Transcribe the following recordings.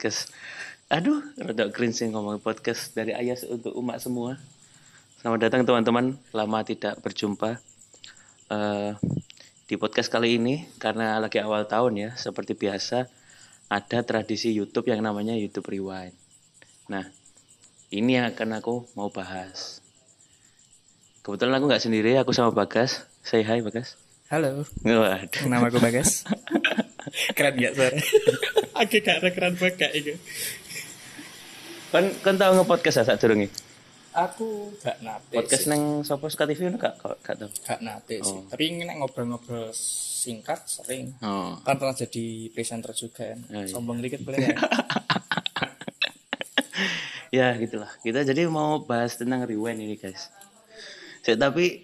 Podcast. Aduh, rada sih ngomong podcast dari Ayas untuk umat semua. Selamat datang teman-teman, lama tidak berjumpa. Eh, di podcast kali ini karena lagi awal tahun ya, seperti biasa ada tradisi YouTube yang namanya YouTube Rewind. Nah, ini yang akan aku mau bahas. Kebetulan aku nggak sendiri, aku sama Bagas. Say hi Bagas. Halo, Waduh. nama aku Bagas. keren gak suara? Aku gak keren banget itu. Kan kan tau nge-podcast ya durunge? Aku gak nate Podcast sih. neng Sopo Ska TV ono gak gak gak tau. Gak nate sih. Tapi ini ngobrol-ngobrol singkat sering. Oh. Kan pernah jadi presenter juga kan. Oh, iya. Sombong dikit boleh ya? Ya gitulah. Kita jadi mau bahas tentang rewind ini guys. Sik, tapi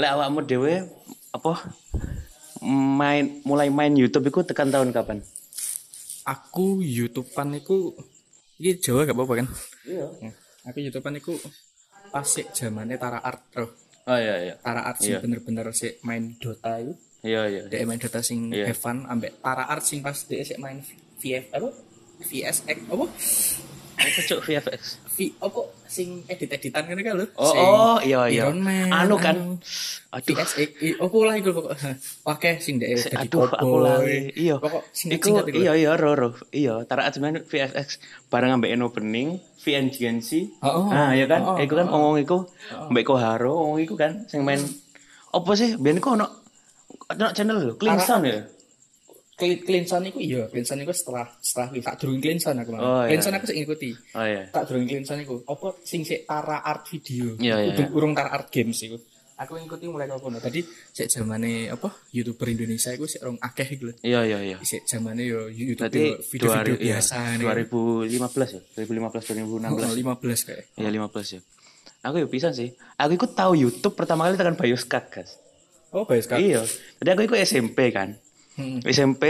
lek awakmu dhewe apa main mulai main YouTube itu tekan tahun kapan? aku YouTubean iku ini Jawa gak apa-apa kan? Iya. Ya, Aku YouTubean iku pas sik zamane Tara Art bro. Oh iya iya. Tara Art sing Iya. bener-bener sik main Dota itu. Iya iya. Dek main Dota sing Iya. fun ambek Tara Art sing pas dek sik main VF apa? VSX apa? Apa cuk VFX? V apa sing edit-editan ngene kan lho. Oh, Sing oh iya iya. Iron Man. Anu kan. Aduh. I- apa lah iku pokok. Oke sing dek dadi Aduh, aku lali. Iya. Pokok sing Iku iya iya ro ro. Iya, Tara Ajman VFX bareng ambek Eno Bening, VNGNC. Oh, oh. Nah, ya kan? Oh, oh, iku kan ngomong iku mbek Koharo, ngomong iku kan sing main apa sih? Biyen iku ono ono channel lho, Clinson ya. Cleanson iku iya, Cleanson iku setelah setelah tak durung Cleanson aku Oh, iya. Cleanson aku sing ngikuti. Oh iya. Tak durung Cleanson iku. Apa sing sik Tara Art video. Iya, iya, iya. urung Tara Art games iku. Aku ngikuti mulai kok kono. Tadi sik zamane apa YouTuber Indonesia iku sik rong akeh iku lho. Iya iya iya. Sik zamane yo YouTube Berarti yo video-video 2000 iya, biasa nih. 2015 ya? 2015 2016. Oh, 15 kayak. Iya 15 ya. Aku ya pisan sih. Aku ikut tahu YouTube pertama kali tekan Bioskak, guys. Oh, baik sekali. Iya. Jadi aku ikut SMP kan. Hmm. SMP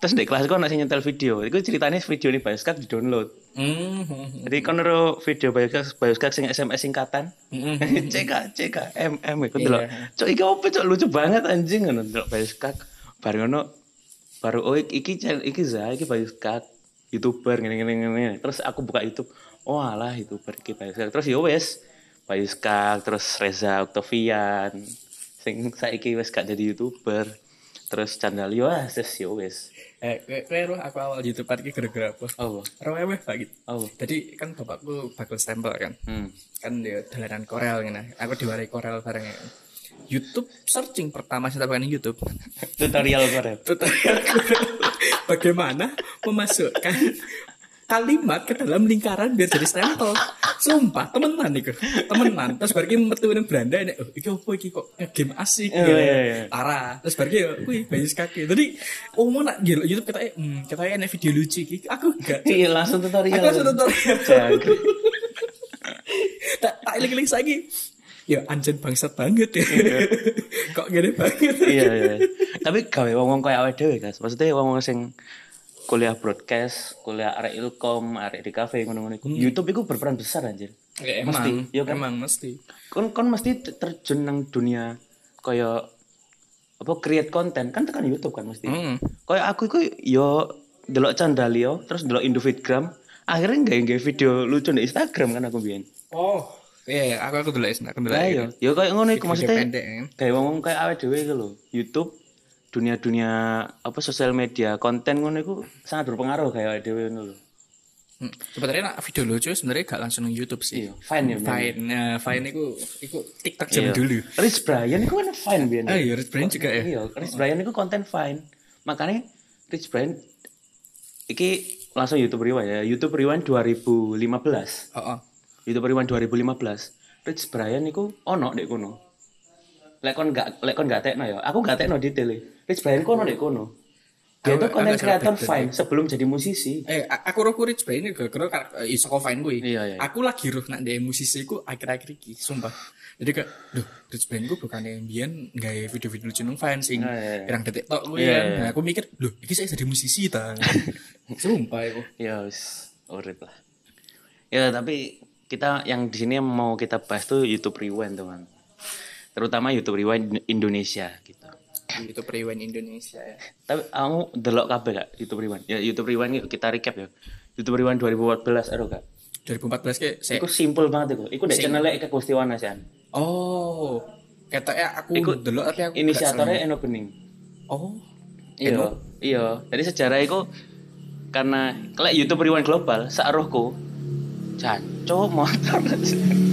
terus di kelas nak sing nyetel video. Iku ceritanya video ini Bioskak di download. Hmm, Jadi kan ro video Bioskak Bioskak sing SMS singkatan. hmm. CK CK M M iku Iya. delok. Cok iki opo cok lucu banget anjing ngono delok Bioskak. Baru ngono baru oh iki channel iki za iki Bioskak YouTuber ngene ngene ngene. Terus aku buka YouTube. Oh alah YouTuber iki Bioskak. Terus yo wes Bioskak terus Reza Octavian sing saiki wes gak jadi YouTuber. Terus channel yo ah ses yo wes. Eh, roh aku awal YouTube iki gara-gara apa? Oh. Roh ewe gitu. Oh. Jadi kan bapakku bakal stempel kan. Hmm. Kan dia dolanan Korel ngene. Aku diwarai Korel bareng ya. YouTube searching pertama saya tahu YouTube. Tutorial Korea. Tutorial bagaimana memasukkan kalimat ke dalam lingkaran biar jadi stempel. Sumpah, temenan iku. Temenan. Terus bagi metu nang Belanda ini, oh, iki opo iki kok game asik Iya, ya. iya, iya. Tara. Terus bagi yo kuwi bayi kaki. Jadi oh mau nak gila YouTube kita hmm, kita enak video lucu iki. Aku enggak. Iya langsung tutorial. Aku langsung tutorial. Tak tak iling-iling lagi. Ya anjen bangsat banget ya. kok gini banget. iya iya tapi gawe wong-wong kayak awake dhewe guys maksudnya wong-wong sing kuliah broadcast kuliah arek ilkom arek di cafe ngono-ngono iku YouTube iku berperan besar anjir Ya, Mesti, emang, iya kan? emang mesti. kon kon mesti terjun nang dunia kaya apa create konten kan tekan YouTube kan mesti Hmm. kaya aku iku yo delok candalio terus delok Indovidgram akhirnya nggak nggak video lucu di Instagram kan aku biyen Oh, iya, iya, aku aku dulu aku dulu. Lah yo yo kaya ngono iku maksudnya kan? kayak ngomong kayak awake dhewe iku lho YouTube dunia-dunia apa sosial media konten ngono iku sangat berpengaruh kayak dhewe ngono lho. Hmm. Sebenarnya nak video lucu sebenarnya gak langsung nang YouTube sih. Iya, fine ya. Fine, nah, Fine itu itu TikTok zaman Iya. dulu. Rich Brian iku kan fine biyen. Ah, iya, Rich Brian juga ya. Iya, Rich Brian iku konten fine. Makanya Rich Brian iki langsung YouTube Rewind ya. YouTube Rewind 2015. Oh, oh. YouTube Rewind 2015. Rich Brian iku ono dek kono. Lek kon gak lek kon gak tekno ya. Aku gak tekno detail. Rich Brian kono dek kono. Dia tuh konten kreator fine sebelum jadi musisi. Eh, aku roh Rich Brian ini kar- eh, iso kok Fine gue. Iya, iya. Aku lagi roh nak dia musisi ku akhir-akhir iki, sumpah. Jadi kayak, duh, Rich Brian gue bukan yang bian nggak video-video lucu nang Fine sing Ah, iya, iya. pirang detik tok gue Iya, kan. iya. Nah, aku mikir, duh, iki saya jadi musisi ta. sumpah aku. Ya wis urip lah. Ya tapi kita yang di sini mau kita bahas tuh YouTube Rewind teman. Terutama YouTube Rewind Indonesia gitu. YouTube Rewind Indonesia ya. Tapi kamu delok kabeh gak YouTube Rewind? Ya YouTube Rewind kita recap ya. YouTube Rewind 2014 aduh gak? 2014 kayak saya Iku simple banget iku. Iku ndek channel Eka Gustiwana sih. An. Oh, ketoknya aku Iku delok tapi aku Inisiatornya Eno Bening. Oh. Iya, iya. Jadi sejarah iku karena lek YouTube Rewind global sarohku jancuk motor.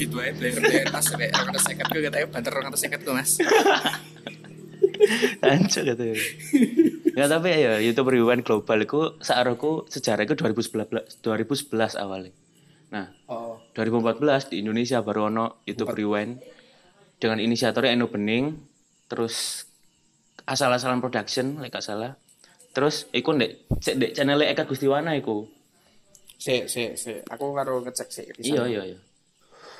beat wae beli kerja tas kayak orang atas seket gue katanya banter orang atas seket gue mas. Jancuk gitu. Ya. Tapi ya YouTube Rewind global iku sarohku sejarah iku 2011 2011 awalnya. Nah, oh. 2014 di Indonesia baru ono YouTube Rewind dengan inisiatornya Eno Bening terus asal-asalan production lek gak salah. Terus iku ndek cek ndek channel Eka Gustiwana iku. Si si si aku karo ngecek di iya iya iya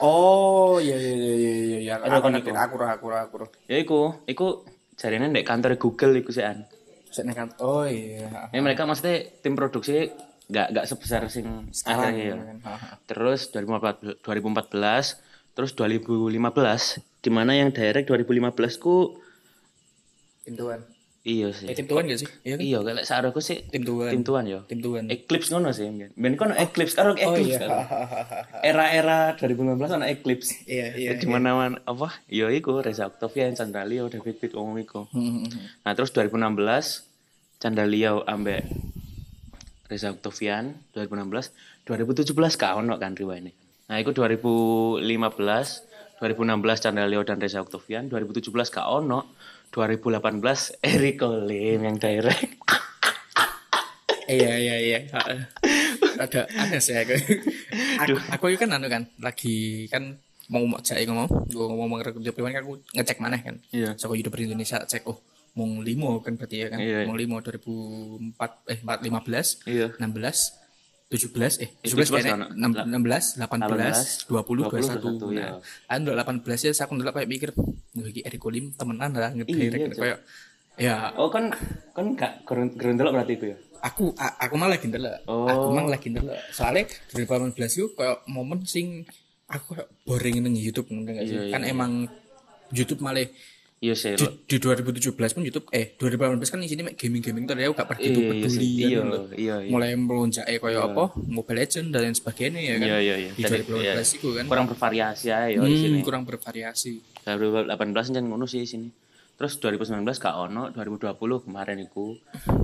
oh iya iya iya iya iya iya. Aku aku aku aku roh ya iku iku jarine ndek kantor Google iku sih an. Sik nek kan oh iya. Ya mereka maksudnya tim produksi nggak nggak sebesar sing sekarang akhirnya ya. kan. Terus 2014 2014 terus 2015 di mana yang direct 2015 ku tim iya eh sih tim tuan gak sih iya kan iya kalau saroku sih tim tuan tim tuan yo tim tuan Eclipse ngono sih. Mbiyen kono Eclipse karo oh Eclipse. iya karo. Era-era 2019 ana Eclipse. iya iya Di mana mana apa? Ya iku Reza Octavian, Chandra David Pitt umum iku. Hmm, hmm, hmm. Nah, terus 2016 Chandra Leo ambek Reza Octavian 2016, 2017 ka ono kan riwayane. Nah, iku 2015, 2016 Chandra Leo dan Reza Octavian, 2017 ka ono, 2018 Eric Lim yang direct. iya iya iya ada aneh sih aku aku, aku kan anu kan lagi kan mau mau cek ngomong gue ngomong kerja pribadi kan aku ngecek mana kan Iya. so youtuber Indonesia cek oh mong limo kan berarti ya kan Iya, iya. mong limo 2004 eh 4 15 Iya. 16 17 eh 17 17 kayaknya kan, 16 18 20 21, 21 iya. nah kan udah 18 ya aku dulu kayak mikir iki Eriko Lim temenan lah Iya, ngedirect Cok. kayak ya Oh kan kan gak gerun gerun delok berarti itu ya. aku a- aku malah lagi ndelok Oh. aku malah lagi ndelok soalnya 2018 itu kayak momen sing aku kayak boring nang YouTube sih Iya, iya, kan emang YouTube malah Iya sih. di, di 2017 pun YouTube eh 2018 kan di sini gaming-gaming tuh aku gak begitu Iya, peduli sih. ya Iya, gitu. iya, iya. mulai melonjak eh kayak apa Mobile Legend dan lain sebagainya ya kan Iya iya iya. di Jadi, 2018 iya. itu kan kurang bervariasi ya di sini. hmm, kurang bervariasi 2018 kan ngono sih di sini. Terus 2019 gak ono, 2020 kemarin iku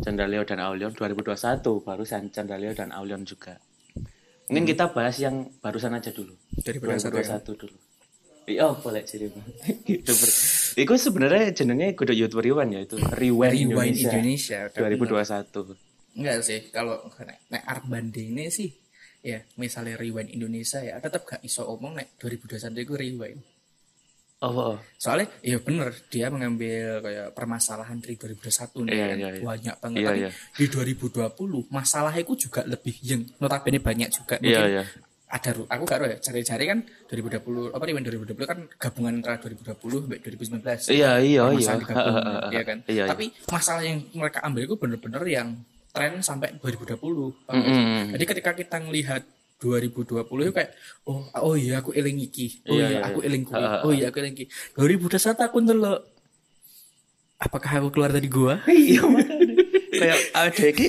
Chandra dan Aulion 2021 barusan Chandra dan Aulion juga. Mungkin kita bahas yang barusan aja dulu. 2021 ya? 2021 dulu. Iya, boleh jadi. Iku sebenarnya jenenge kudu YouTuber Rewind ya itu. Rewind, Rewind Indonesia, Indonesia, 2021. enggak sih kalau nek nek art bandingnya sih ya misalnya Rewind Indonesia ya tetap gak iso omong nek 2021 itu Rewind Oh, oh. soalnya ya bener dia mengambil kayak permasalahan dari 2021 nih Iya, kan. iya, iya. banyak banget Iya, tapi iya. di 2020 masalahnya itu juga lebih yang notabene banyak juga Iya, Mungkin iya. Ada aku gak tahu ya cari-cari kan 2020 apa Rewind 2020 kan gabungan antara 2020 sampai 2019 Iya, iya, iya. digabung, ha, iya kan Iya, iya. tapi masalah yang mereka ambil itu bener-bener yang tren sampai 2020 paham Mm, gak sih? mm, mm. jadi ketika kita ngelihat 2020 itu kayak oh oh iya aku eling iki oh Iya, iya, iya, aku iya. eling ha, oh iya aku eling iki 2021 aku ndelok apakah aku keluar dari gua iya kayak ada iki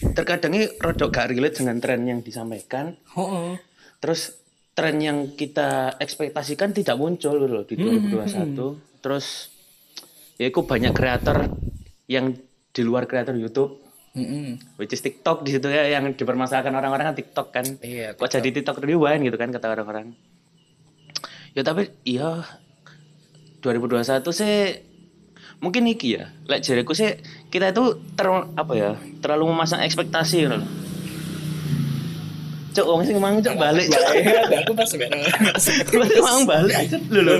terkadangnya rodok gak relate dengan tren yang disampaikan. Oh, oh. terus tren yang kita ekspektasikan tidak muncul loh di 2021 terus ya itu banyak kreator yang di luar kreator YouTube. Mm-mm. which is TikTok di situ ya yang dipermasalahkan orang-orang kan TikTok kan. Iya, kok jadi TikTok rewind gitu kan kata orang-orang. Ya tapi iya 2021 sih mungkin iki ya. Lek jariku sih kita itu ter apa ya terlalu memasang ekspektasi gitu loh cok wong sing mang cok balik cok Iya, aku pas sebenarnya Cok mang balik lho lho.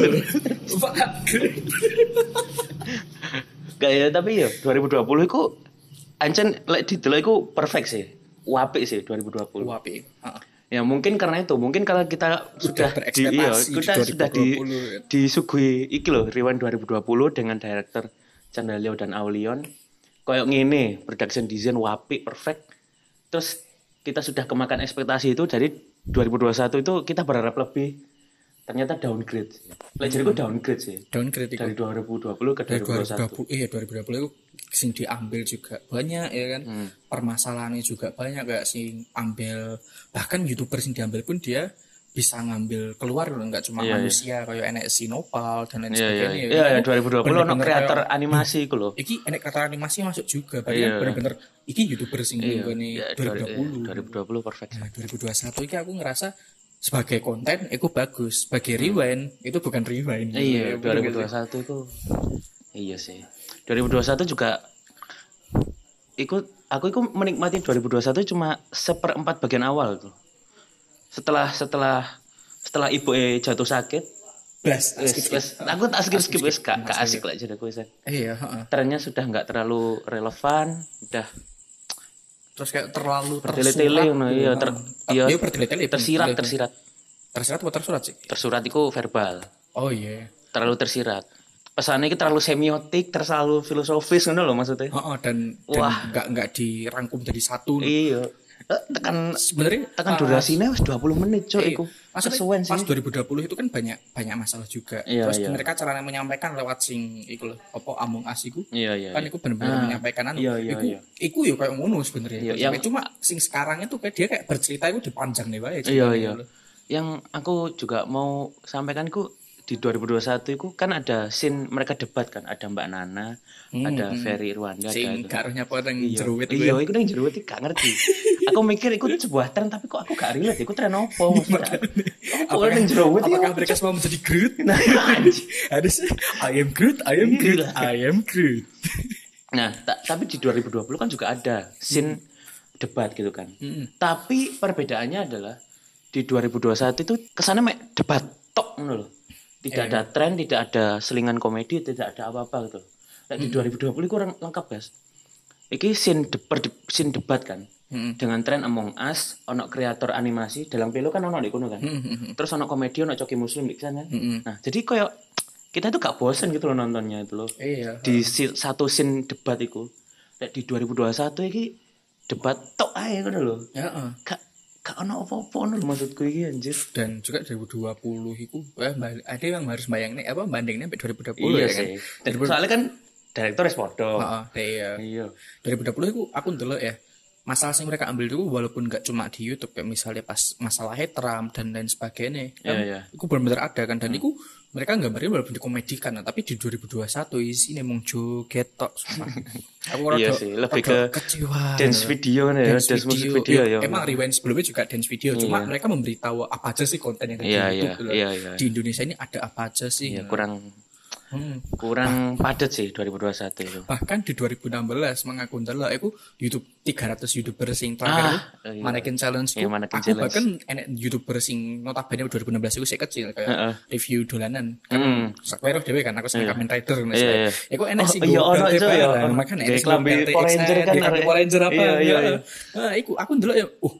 Gak ya tapi ya 2020 itu ancen lek didelok iku perfect sih apik sih 2020 Wapi. Heeh. Ya mungkin karena itu, mungkin kalau kita sudah, di, iya, kita di sudah di 2020 ya. disuguhi iki loh Rewind 2020 dengan director Chandra Leo dan Aulion. Kayak ngene, production design wapi perfect. Terus kita sudah kemakan ekspektasi itu jadi 2021 itu kita berharap lebih ternyata downgrade sih. Lek jariku downgrade sih. downgrade. Dari 2020 ke dari 2021. 2020 iya 2020 itu sing diambil juga banyak ya kan Hmm. permasalahannya juga banyak kayak sing ambil bahkan youtuber sing diambil pun dia bisa ngambil keluar loh nggak cuma Iya, iya. manusia kayak enek sinopal dan lain Iya iya. sebagainya Iya iya Itu 2020 ono kreator kayak, animasi iku lho. iki enek kreator animasi masuk juga berarti Iya. kan bener-bener iki youtuber sing ini iya, 2020 2020 perfect. Nah, 2021 iki aku ngerasa sebagai konten itu bagus sebagai rewind itu bukan rewind Hmm. Iya, sih? 2021 itu iya sih. 2021 juga ikut aku itu menikmati 2021 cuma seperempat bagian awal tuh. Setelah setelah setelah ibu eh jatuh sakit, Blas, aku tak skip skip wes. gak, gak asik lah jadi aku wes. Iya. Trennya sudah nggak terlalu relevan, udah terus kayak terlalu ngono gitu. iya ter iya. Iya, bertele-tele tersirat bertele-tele. tersirat. Tersirat atau tersurat sih? Tersurat itu verbal. Oh iya. Terlalu tersirat. Pesannya itu terlalu semiotik terlalu filosofis ngono loh maksudnya. Heeh, dan dan Wah. nggak nggak dirangkum jadi satu. Iya tekan sebenarnya tekan pas- durasinya wis 20 menit cok Iya. iku kesuwen pas sih 2020 itu kan banyak banyak masalah juga. Iya, Terus iya. mereka cara menyampaikan lewat sing iku lho, apa Among Us iku. iya iya Kan iku bener-bener Ah, menyampaikan anu. iya, iya, iku, iya. iku yo kayak ngono sebenarnya. Iya, yang- Cuma sing sekarang itu kayak dia kayak bercerita itu dipanjang nih wae. iya iya yang aku juga mau sampaikan ku di 2021 itu kan ada scene mereka debat kan ada Mbak Nana ada Ferry Irwanda ada Sing gak rohnya apa nang Iya, iya, iku. itu yang jeruit itu gak ngerti. aku mikir itu sebuah tren tapi kok aku gak relate, itu tren apa maksudnya? Apa yang jeruit itu? Apakah mereka semua menjadi Groot? Nah, anjing. Harusnya I am Groot, I am Groot, Iya. I am Groot. Nah, ta- tapi di 2020 kan juga ada scene debat gitu kan. Mm-mm. Tapi perbedaannya adalah di 2021 itu kesannya mek debat tok ngono loh. Tidak Iya. ada tren, tidak ada selingan komedi, tidak ada apa-apa gitu. Nah, di 2020 kurang lengkap, Guys. Iki scene, de- per- de- scene debat kan. Mm-mm. Dengan tren Among Us, ono kreator animasi, dalam pelo kan ono di kono kan. Mm-mm. Terus ono komedi, ono coki muslim di sana. Mm-mm. Nah, jadi kayak kita tuh gak bosen gitu loh nontonnya itu loh Iya. di si- satu scene debat itu di 2021 iki debat tok lho Ya, heeh. gak gak ono apa-apa lho. Maksudku iki anjir dan juga 2020 itu eh, ada yang harus bayang nih apa bandingnya sampai 2020 iya ya kan? sih. Dan soalnya kan direktur wis podo Heeh, iya. iya. 2020 itu aku ndelok ya masalah yang mereka ambil itu walaupun gak cuma di YouTube kayak misalnya pas masalah Trump dan lain sebagainya. Kan Iya, iya. itu benar-benar ada kan dan itu mereka gambarnya walaupun dikomedikan nah, tapi di 2021 isinya mong joget tok aku Iya rada- sih, lebih ke kecewa. dance video kan ya dance dance video, video Iya, ya. Emang rewind sebelumnya juga dance video cuma mereka memberitahu apa aja sih konten yang ada Iya, di YouTube iya, gitu iya, iya. di Indonesia ini ada apa aja sih? Iya, kurang Hmm. kurang padat sih 2021 itu bahkan di 2016 mengaku ndelok aku YouTube 300 YouTuber sing terakhir Ah, iya. Mannequin Challenge Iya, Mannequin aku Challenge. bahkan enek YouTuber sing notabene 2016 itu saya kecil kayak Heeh. review dolanan kan. Square dhewe kan aku sing Kamen Rider ngono sih. iya. Iku enek Oh, sing iya, ono itu ya. makanya enek Power XL, Ranger kan. Power Ranger apa Iya, iya, ya. iya. Nah, iku aku ndelok ya uh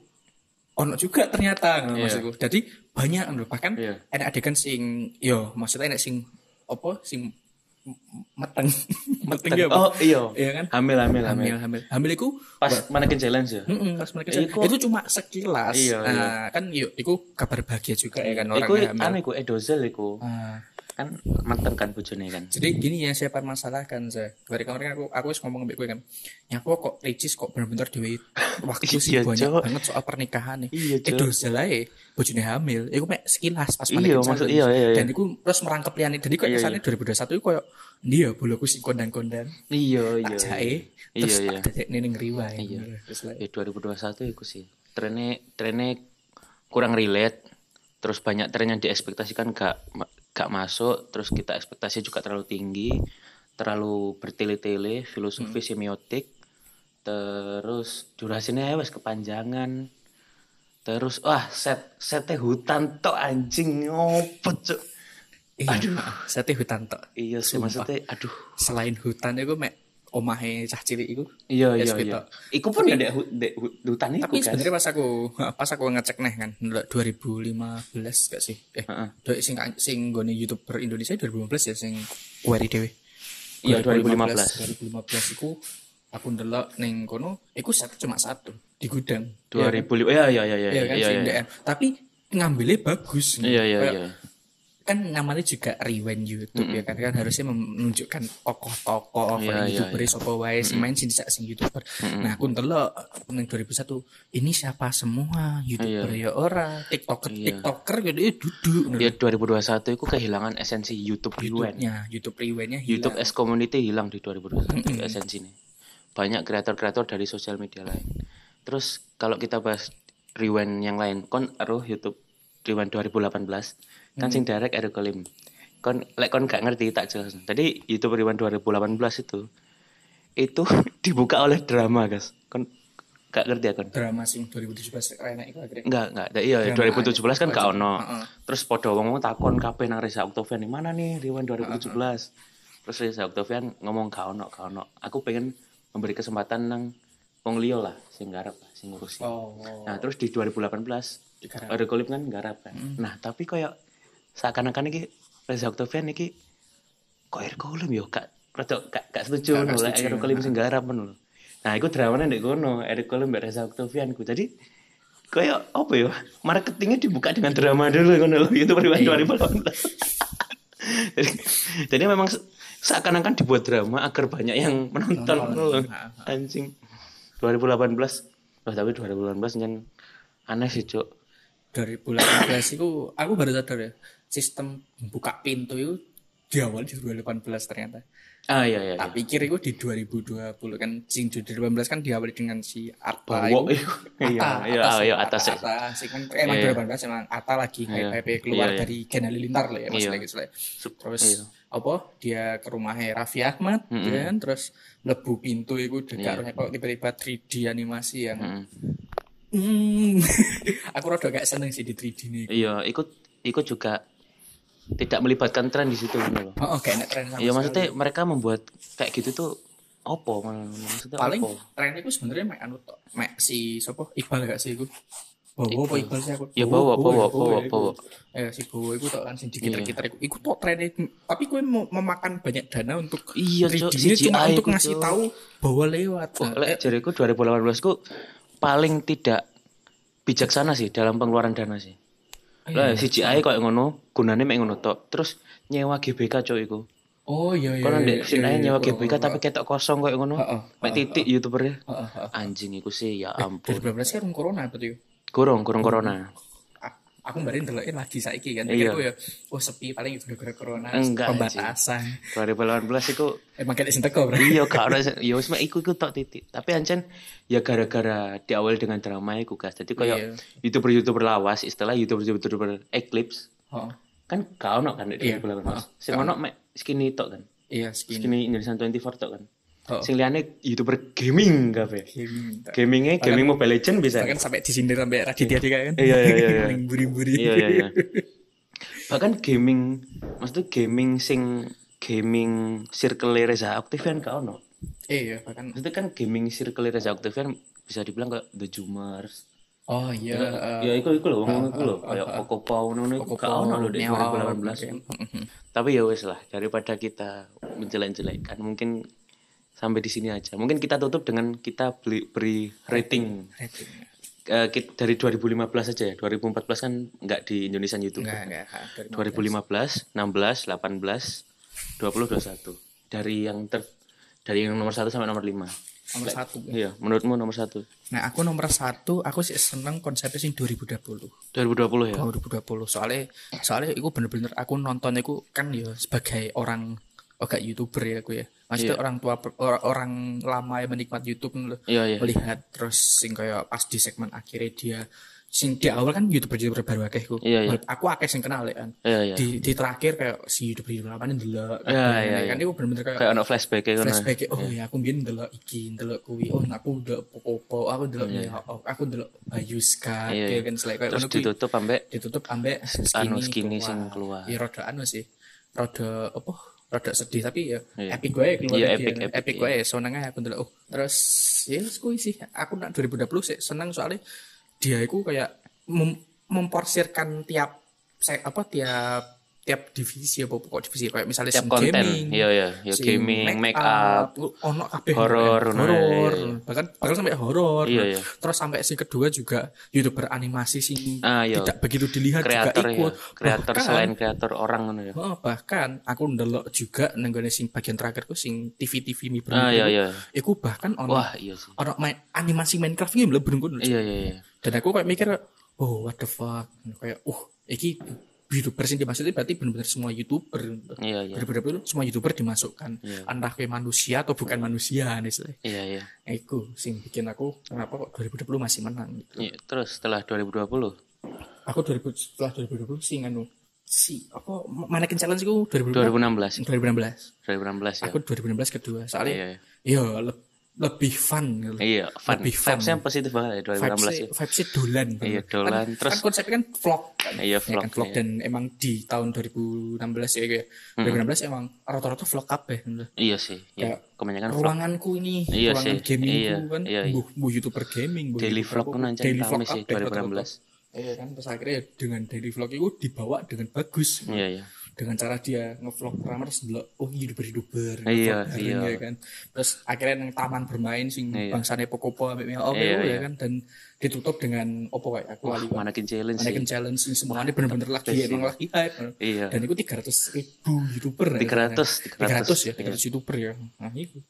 ono juga ternyata ngono maksudku. Jadi banyak bahkan enek adegan sing yo maksudnya enek sing apa sing meteng. Meteng. Ya oh iya. Iya kan? hamil hamil hamil. Hamil hamil. Iku pas manekin challenge ya? Mm-mm, pas mereka Iku- itu cuma sekilas. Iya, nah kan yuk itu kabar bahagia juga ya kan Iku orangnya hamil. anu iku edozel iku. Ah, kan mateng kan bojone kan. Jadi gini yang saya permasalahkan saya dari kemarin aku aku wis ngomong mbek gue kan ya aku kok ricis kok bener-bener dewe waktu sih Iya, banyak Cok. banget soal pernikahan nih. Iya, itu zelai bojone hamil. Iku mek sekilas pas Iya, maksud- iya, iya, iya. dan iku terus merangkep liane dan iku Iya, kesannya 2021 iku koyo dia boloku sing kondan-kondan. Iya iya jae iya. terus iya dadekne ning rewind Iya. terus like, ya 2021 itu sih trennya trennya kurang relate. Terus banyak tren yang diekspektasikan gak gak masuk terus kita ekspektasi juga terlalu tinggi terlalu bertele-tele filosofi Hmm. semiotik terus durasinya ya wes kepanjangan. Terus wah set setnya hutan tok anjing ngopet cuk. Iya sate hutan tok. Iya sih maksudnya aduh. Selain hutan itu mek omahe cah cilik iku. Iya Yes, iya iya. iku pun ada hutan itu tapi kan sebenarnya pas aku pas aku ngecek nih kan ndelok 2015 gak sih? Eh Heeh. do sing sing gone youtuber Indonesia 2015 ya sing Wari Dewe Iya, 2015. 2015 iku aku ndelok ning kono iku set cuma satu di gudang. 2000 iya iya iya iya Iya kan iya sing iya. tapi ngambilnya bagus. Iya iya Kayak iya kan namanya juga rewind YouTube ya kan kan harusnya menunjukkan tokoh-tokoh yeah, iya, youtuber sapa wae sing main sing sing youtuber. Nah, aku ndelok ning 2001 ini siapa semua youtuber ya ora TikToker Iya. TikToker gitu eh, duduk Ya 2021 itu kehilangan esensi YouTube rewind. YouTube-nya YouTube rewind-nya YouTube hilang. as community hilang di 2021 itu esensi nih. Banyak kreator-kreator dari sosial media lain. Terus kalau kita bahas rewind yang lain, kon aruh YouTube rewind 2018 kan sing direct Eric Kolim. Kon lek kon gak ngerti tak jelas. Jadi YouTube rewind 2018 itu itu dibuka oleh drama, guys. Kon gak ngerti ya kon? drama sing 2017 enak iku akhirnya. Enggak, enggak. Da- Iya, Drama 2017 kan aja. gak ono. Heeh. Terus podo wong takon kabeh nang Reza Octavian mana nih Rewind 2017. Terus Reza Octavian ngomong gak ono, gak ono. Aku pengen memberi kesempatan nang wong liya lah sing garap lah, sing ngurusi. Oh. Nah, terus di 2018 Digarap. ada kolip kan garap kan. Nah, tapi koyo seakan-akan iki Reza Octavian iki kok Eric Kolim yo gak rada gak gak setuju ngono lek Eric Kolim sing garap ngono. Nah, iku dramane ndek kono, Eric Kolim mbek Reza Octavian ku. Jadi kayak apa ya? Marketingnya dibuka dengan drama dulu ngono lho. Itu periwan 2018. jadi, jadi memang se- seakan-akan dibuat drama agar banyak yang menonton Nonton. ngono lho. Ha, Anjing. 2018 Wah, tapi 2018 kan aneh sih, Cuk. 2018 itu aku baru sadar ya sistem buka pintu itu diawali di 2018 ternyata. Ah iya iya. Tak pikir itu di 2020 kan sing di 2018 kan diawali dengan si Atta Wow, itu. iya, iya, iya, atas ya. Atta, sing kan emang Iya. 2018 emang Atta lagi Iya. hype keluar Iya, iya. dari Gen Halilintar lah ya Iya. maksudnya gitu lah. Terus Iya. apa dia ke rumahnya Raffi Ahmad Mm-mm. kan terus lebu pintu itu dekat Iya. kok tiba-tiba 3D animasi yang Mm. hmm, aku rada gak seneng sih di 3D nih. Iya, ikut ikut juga tidak melibatkan tren di situ gitu loh. Oh, kayak enak tren sama Iya, sekali. maksudnya mereka membuat kayak gitu tuh opo maksudnya paling opo? tren itu sebenarnya mek anu tok mek si sopo Iqbal gak sih iku? Bowo apa Iqbal. Sih aku. Ya, Bowo, Bowo, ya, Bowo, ya, Bowo. eh si Bowo iku tok kan sing dikitar-kitar iku. Iku tok tren tapi kowe mau memakan banyak dana untuk Iya, 3D-nya cuma untuk ngasih tahu bahwa lewat. Oh, Nah, lek jariku 2018 ku paling tidak bijaksana sih dalam pengeluaran dana sih. Lah CGI kok ngono, gunane mek ngono tok. Terus nyewa GBK cok iku. oh iya iya Kono iya, ndek iya, sini iya, nyewa iya, GBK iya. tapi ketok kosong kok ngono. Mek titik youtubernya. Heeh, heeh. Anjing iku sih ya ampun. 2012 kan corona berarti yo. Kurung, kurung corona. Aku kemarin delokin lagi saiki kan Iya. pikirku ya oh sepi paling gara-gara corona Enggak, pembatasan 2018 iku emang kayak sing teko iya gak ono ya wis mek iku iku tok titik. Tapi ancen ya gara-gara diawali dengan drama iku guys. Jadi koyo Iya. YouTuber-YouTuber lawas, istilah YouTuber-YouTuber Eclipse oh kan gak ono kan di Iya. 2018. Sing ono mek skinny tok kan. iya skin Skinny Indonesian 24 tok kan. Oh. Sing liyane YouTuber gaming kabeh. gaming Gamingnya gaming Mobile Legend bisa. kan sampai disindir sampai Raditya juga kan Iya, iya, iya, iya. Buri-buri Iya iya iya. Bahkan gaming, maksudnya gaming sing gaming circle Reza Octavian gak ono. iya bahkan Maksudnya kan gaming circle Reza Octavian bisa dibilang kayak The Zoomers. oh iya eh, ya iku iku lho wong iku lho kayak Coco Pau ngono iku gak ono lho di Neo, 2018. oke. Mhm. Tapi ya wes lah daripada kita menjelek-jelekkan mungkin sampai di sini aja. Mungkin kita tutup dengan kita beli beri rating Rating. Kit- dari 2015 aja ya. 2014 kan nggak di Indonesia YouTube. enggak enggak ha, dari 2015, 16, 18, 20, 21. Dari yang ter dari yang nomor 1 sampai nomor 5. nomor satu Iya, menurutmu nomor 1? nah aku nomor satu aku sih seneng konsepnya sing 2020 2020 ya. 2020 soalnya soalnya aku bener-bener aku nonton aku kan ya sebagai orang oh gak youtuber ya aku ya maksudnya Iya. orang tua or- orang lama yang menikmat YouTube loh Iya, iya. melihat terus sing kayak pas di segmen akhirnya dia sing di awal kan youtuber youtuber baru akeh ku Iya, iya. aku akeh sing kenal ya kan Iya, iya. di, di terakhir kayak si youtuber youtuber lama ini delok Iya, kabeh, iya, kan iya. itu bener-bener kayak Kayak ono flashback ngono. flashback oh ya aku biyen delok iki delok kuwi oh aku delok popo aku delok ya oh, aku delok Bayuska Iya, kayak iya. kan selain kayak Terus ditutup ambek ditutup ambek Anu, skinny sing keluar. ya rada anu sih rada apa rada sedih tapi ya Iya. epic gue keluar Iya, dia. epic, epic, epic, gue senengnya aku ndelok oh terus ya kuwi sih aku nak 2020 sih seneng soalnya dia itu kayak mem- memporsirkan tiap saya apa tiap tiap divisi apa pokok divisi kayak misalnya Tiap konten. gaming Iya iya, ya gaming, make up. ono kabeh horor, horor iya, iya. bahkan bahkan sampai horor Iya, iya. terus sampai si kedua juga youtuber animasi sing Ah, iya. tidak begitu dilihat kreator juga ya. ikut Kreator Bahkan- selain kreator orang ngono ya. Oh, bahkan aku ndelok juga nang sing bagian terakhir ku sing TV-TV mi Ah iya iya. Iku bahkan ono Wah, iya sih. ono main animasi Minecraft ini ngono. Iya iya iya. Dan aku kayak mikir, oh what the fuck, kayak, uh, iki youtuber sing dimaksudnya berarti benar-benar semua youtuber. Iya iya. Bener-bener itu semua youtuber dimasukkan. Iya. Entah kayak manusia atau bukan manusia nih. Iya iya. Iku sing bikin aku kenapa kok 2020 masih menang gitu. Iya, terus setelah 2020 Aku 2000 setelah 2020 sih nganu si apa manekin challenge ku 2020 2016 2016. 2016 ya. Aku 2016 kedua. Soalnya Iya, iya. iya le- lebih fun gitu. Iya, fun. Lebih fun. Vibes-nya positif banget ya 2016 ya. Vibes-nya dolan. Iya, Kan- dolan. Kan, Terus- konsepnya kan vlog kan. Iya, Ya vlog, kan, vlog iya. dan emang di tahun 2016 ya kayak 2016 emang rata-rata vlog kabeh. gitu. Iya sih. Iya. Kebanyakan vlog. Ruanganku ini, Iya ruangan sih, gamingku iya, kan, iya, iya. bu, bu youtuber gaming, bu Daily YouTuber vlog kan anjir daily vlog sih kabeh, rata-rata. 2016. Iya kan, terus akhirnya dengan daily vlog itu dibawa dengan bagus. Iya iya. Dengan cara dia ngevlog pertama terus delok oh youtuber youtuber Iya, iya. ya kan terus akhirnya nang taman bermain sing Iya. bangsane pokopo ambek Mia Oke Iya, ya iya. kan dan ditutup dengan opo kayak aku Wah, lali manakin challenge sih. Mannequin challenge sing semuanya bener-bener lagi sih. emang lagi hype Iya. dan itu 300 ribu youtuber 300, 300 ya 300 iya. youtuber ya nah itu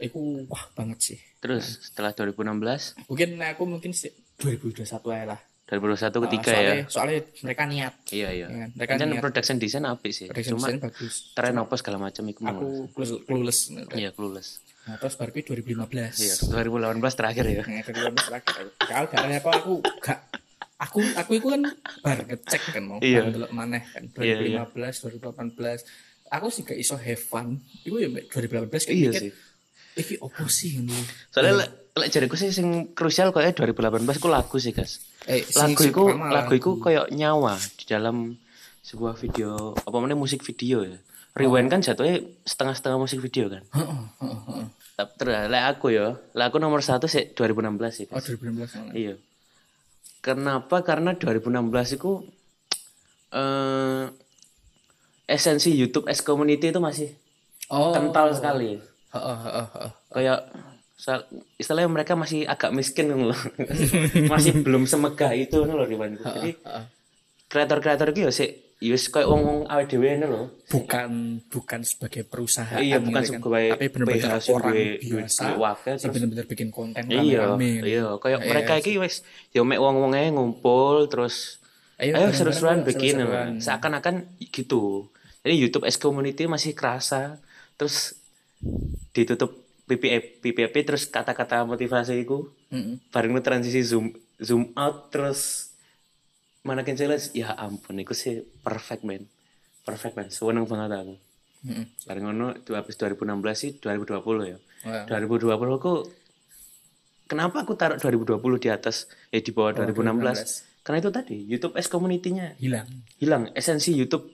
itu wah banget sih Terus setelah 2016, mungkin aku mungkin sih 2021 aja lah 2021 ketiga Ah, soalnya, ya. soalnya mereka niat Iya iya. ya kan? mereka Kan niat production design apik sih. production Cuma design bagus tren apa segala macam iku mau. aku clueless. Iya, clueless. Nah, terus baru ke 2015. Iya, 2018 terakhir ya. Nah, 2015 terakhir. Kalau gak ada apa aku gak aku aku itu kan bar ngecek kan mau Iya. delok maneh kan Iya, iya. 2015 2018 aku sih gak iso have fun itu ya mek 2018 kan Iya mikir, sih. iki opo sih ngono Soalnya lek lek jariku sih sing krusial kok 2018 ku lagu sih, Guys. eh Lagu iku lagu iku kayak nyawa di dalam sebuah video apa namanya musik video ya. Rewind kan jatuhnya setengah-setengah musik video kan. Heeh, heeh, heeh. Tapi terus lek aku ya, lek aku nomor satu sih 2016 sih. oh Guys. 2016 Iya. Kenapa? Karena 2016 itu eh esensi YouTube S Community itu masih oh kental sekali. heeh heeh heeh Kayak sa- istilahnya mereka masih agak miskin gitu loh. masih belum semegah itu loh Riwan. Jadi heeh. kreator-kreator itu ya sih wis kayak wong-wong awake dhewe ngono lho. bukan bukan sebagai perusahaan Iya, bukan gitu kan. sebagai tapi benar-benar orang biasa wakil, terus- benar-benar bikin konten Iya, iya, kayak mereka iya. iki wis ya mek wong-wong ae ngumpul terus Ayo, ayo seru-seruan bikin seakan-akan gitu jadi YouTube S Community masih kerasa terus ditutup PPP, PPP terus kata-kata motivasi itu Mm-mm. bareng transisi zoom zoom out terus manakin challenge ya ampun itu sih perfect man perfect man seneng banget aku. Mm-mm. bareng ngono itu habis 2016 sih 2020 ya. Wah. 2020 aku kenapa aku taruh 2020 di atas? Ya di bawah 2016 karena itu tadi YouTube S community-nya. Hilang. Hilang. Esensi YouTube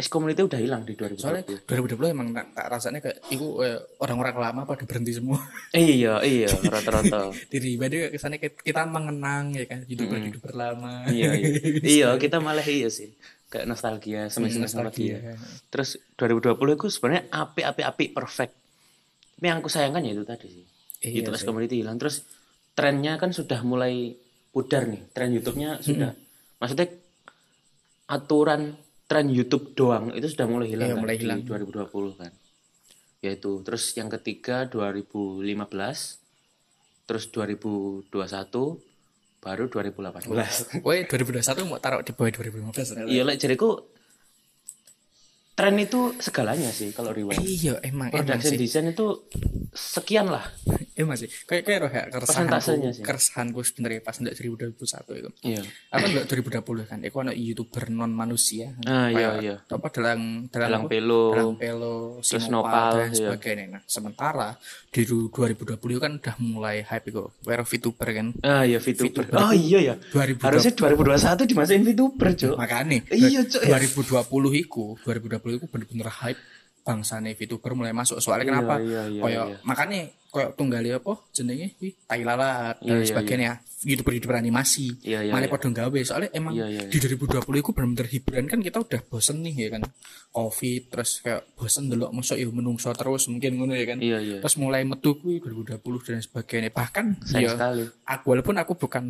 S community udah hilang di 2020 soalnya 2020 emang tak, tak rasanya kayak itu eh, orang-orang lama pada berhenti semua. Iya iya rata-rata. Diri ibadah kesannya kita mengenang ya kan youtuber youtuber lama iya iya. Iya kita malah iya sih. Kayak nostalgia semester nostalgia. nostalgia. terus 2020 itu sebenarnya api api api perfect. Tapi yang aku sayangkan ya itu tadi sih. Iya YouTube S community hilang. Terus trennya kan sudah mulai pudar nih. Tren YouTube-nya sudah. Maksudnya aturan tren YouTube doang itu sudah mulai hilang Iya, kan mulai di hilang. 2020 kan. Yaitu terus yang ketiga 2015 terus 2021 baru 2018 Woi 2021 mau taruh di bawah 2015 iya lek jadiku tren itu segalanya sih kalau rewind. Iya emang emang production sih. design itu sekian lah emang sih kayak kayak roh ya keresahanku sih. keresahanku sebenarnya pas ndak 2021 itu iya apa ndak 2020 kan iku ana youtuber non manusia Ah, iya, iya. apa dalang Dalang apa? Pelo. dalang pelo Sinopal, Nopal, dan iya. sebagainya nah sementara di du- 2020 kan udah mulai hype itu where VTuber kan ah iya VTuber VTuber oh iya ya 2020. harusnya 2021 dimasukin VTuber cok makanya Iya, Cuk. 2020 iku 2020 iku bener-bener hype bangsane VTuber mulai masuk soalnya kenapa iya, iya, Kayak iya. makanya kayak tunggali apa jenenge? Kuwi tai lalat dan iya, sebagainya. youtuber-youtuber animasi. Iya, iya, malah iya. pada gawe soalnya emang Iya, iya, di 2020 itu benar-benar hiburan. Kan kita udah bosen nih ya kan. Covid terus kayak bosen dulu masuk ya menungso terus mungkin ngono ya kan. Iya, iya. terus mulai metu kuwi 2020 dan sebagainya. Bahkan Sayang ya sekali. aku walaupun aku bukan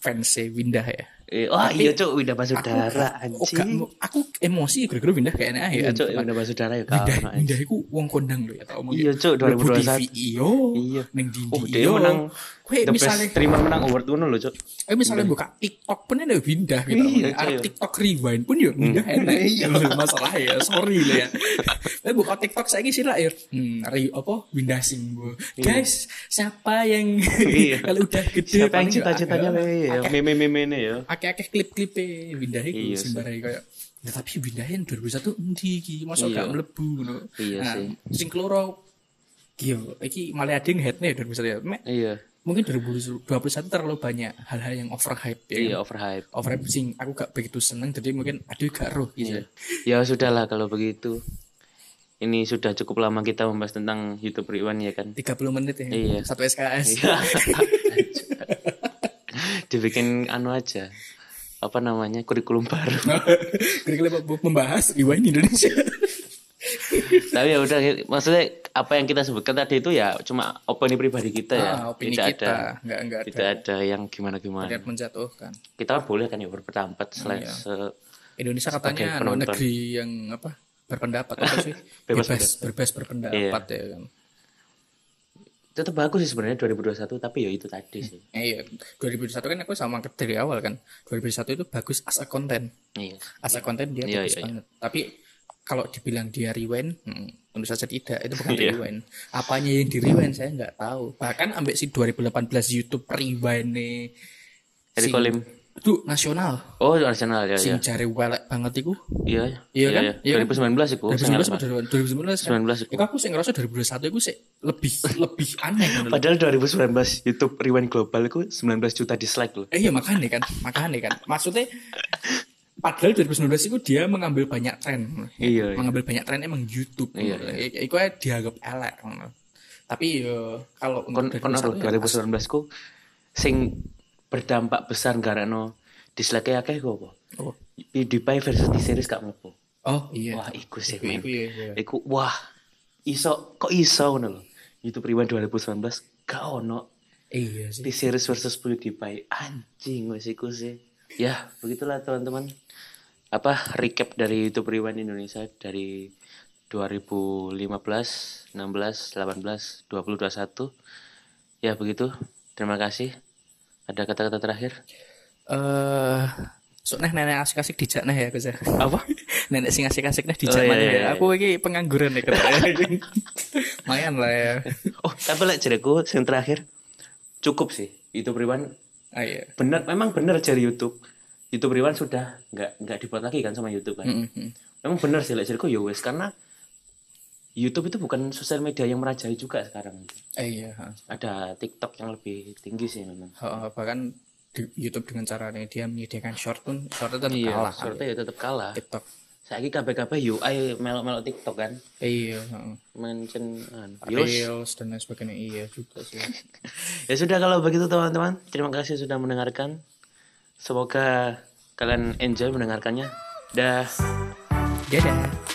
fans Windah ya Eh, wah iya Winda Basudara aku, gak- anjing. aku emosi gara-gara Windah kayak aneh ya Iya cuk Winda Basudara ya kawan. Windah iku wong kondang lho ya tau Iya, Cuk, 2021. iyo Iya. ning di Oh dia menang Kowe misalnya streamer menang award ngono lho cuk. Eh misalnya buka TikTok pun ada Windah gitu. Iya. TikTok rewind pun ya Windah enak. Iya masalah ya. Sorry lah ya. Eh buka TikTok saya sih lah ya. Hmm, ri, apa Windah Simbo. Guys, siapa yang Iya. kalau udah gede Siapa yang cita-citanya ya, wae ya akeh- meme-meme ini ya. Akeh-akeh klip-klip Windah itu Iya sih. sembarai kayak Ya, tapi Windah yang 2001 endi iki masuk Iya. gak mlebu ngono. Iya Nah, sih. Sing keloro Iya, iki malah ada yang headnya ya 2001 ya. Mek, Iya. Mungkin 2021 terlalu banyak hal-hal yang overhype ya. Iya kan? overhype. overhype sing aku gak begitu seneng jadi mungkin aduh gak roh gitu Ya sudahlah kalau begitu. Ini sudah cukup lama kita membahas tentang YouTube Iwan ya kan. 30 menit ya Iya. satu SKS Iya. Dibikin anu aja. Apa namanya? Kurikulum baru. kira-kira membahas Iwan Indonesia Tapi ya udah maksudnya apa yang kita sebutkan tadi itu ya cuma opini pribadi kita ya. ah, opini tidak kita ada nggak nggak ada tidak ada yang gimana-gimana. lihat menjatuhkan Kita kan boleh kan ya berpendapat selain Iya. se- Indonesia katanya anu, negeri yang apa berpendapat apa sih Bebas bebas bebas berpendapat ya kan tetap bagus sih sebenarnya 2021 tapi ya itu tadi sih. Eh, iya. 2021 kan aku sama dari awal kan. 2021 itu bagus as a content. Iya. as a content dia Iya, bagus iya, banget. Tapi kalau dibilang dia rewind hmm, tentu saja tidak. Itu bukan Iya. rewind. Apanya yang di rewind saya nggak tahu. Bahkan ambek si 2018 YouTube rewind nih Kolim. Itu nasional Oh, Arsenal ya sing ya. jare welek banget iku Iya. Iya kan? Iya kan? 2019 itu. 2019 atau 2019 kan 19 iku. Iku aku sih ngerasa 2021 iku sih lebih lebih aneh kan Padahal 2019 YouTube Rewind Global itu 19 juta dislike loh. Eh iya makanya kan, makanya kan. Maksudnya padahal 2019 itu dia mengambil banyak tren. Iya, iya. Mengambil banyak tren emang YouTube. Iya, I- Iku aja dianggap elek. ngono. Tapi yo kalau Kon untuk kon 2021 ya 2019 ku sing berdampak besar karena dislike akeh kok apa? Oh, PewDiePie versus T-Series gak mlebu. oh iya. Wah, iku sih men. iku iya, iya. Iku wah iso kok iso ngono lho. YouTube Rewind 2019 gak ono Iya sih. T-Series versus PewDiePie. Anjing wes iku sih. Ya, begitulah teman-teman. Apa recap dari YouTube Rewind Indonesia dari 2015, 16, 18, 20, 21. Ya begitu. Terima kasih. Ada kata-kata terakhir? Eh sok neh nenek asik-asik dijak neh ya Gus ya. Apa? nenek sing asik-asik neh dijak Oh, iya, maneh iya, ya. iya. Aku iki pengangguran ya katanya. Lumayan lah ya. Oh, tapi lek jareku yang terakhir cukup sih. YouTube Rewind Ah iya. bener memang bener dari YouTube. YouTube Rewind sudah nggak nggak dibuat lagi kan sama YouTube kan. Mm-mm. Memang bener sih lek jareku ya wes karena YouTube itu bukan sosial media yang merajai juga sekarang. Eh iya. Ada TikTok yang lebih tinggi sih memang. Bahkan di YouTube dengan caranya dia menyediakan short pun short tetap Iya, kalah shortnya ya tetap kalah. TikTok. Saiki kabeh-kabeh UI melok-melok TikTok kan. Iya, ha. Mention. Yus. Reels dan lain sebagainya iya juga sih. Ya sudah kalau begitu teman-teman, terima kasih sudah mendengarkan. Semoga kalian enjoy mendengarkannya. Dah. Dadah.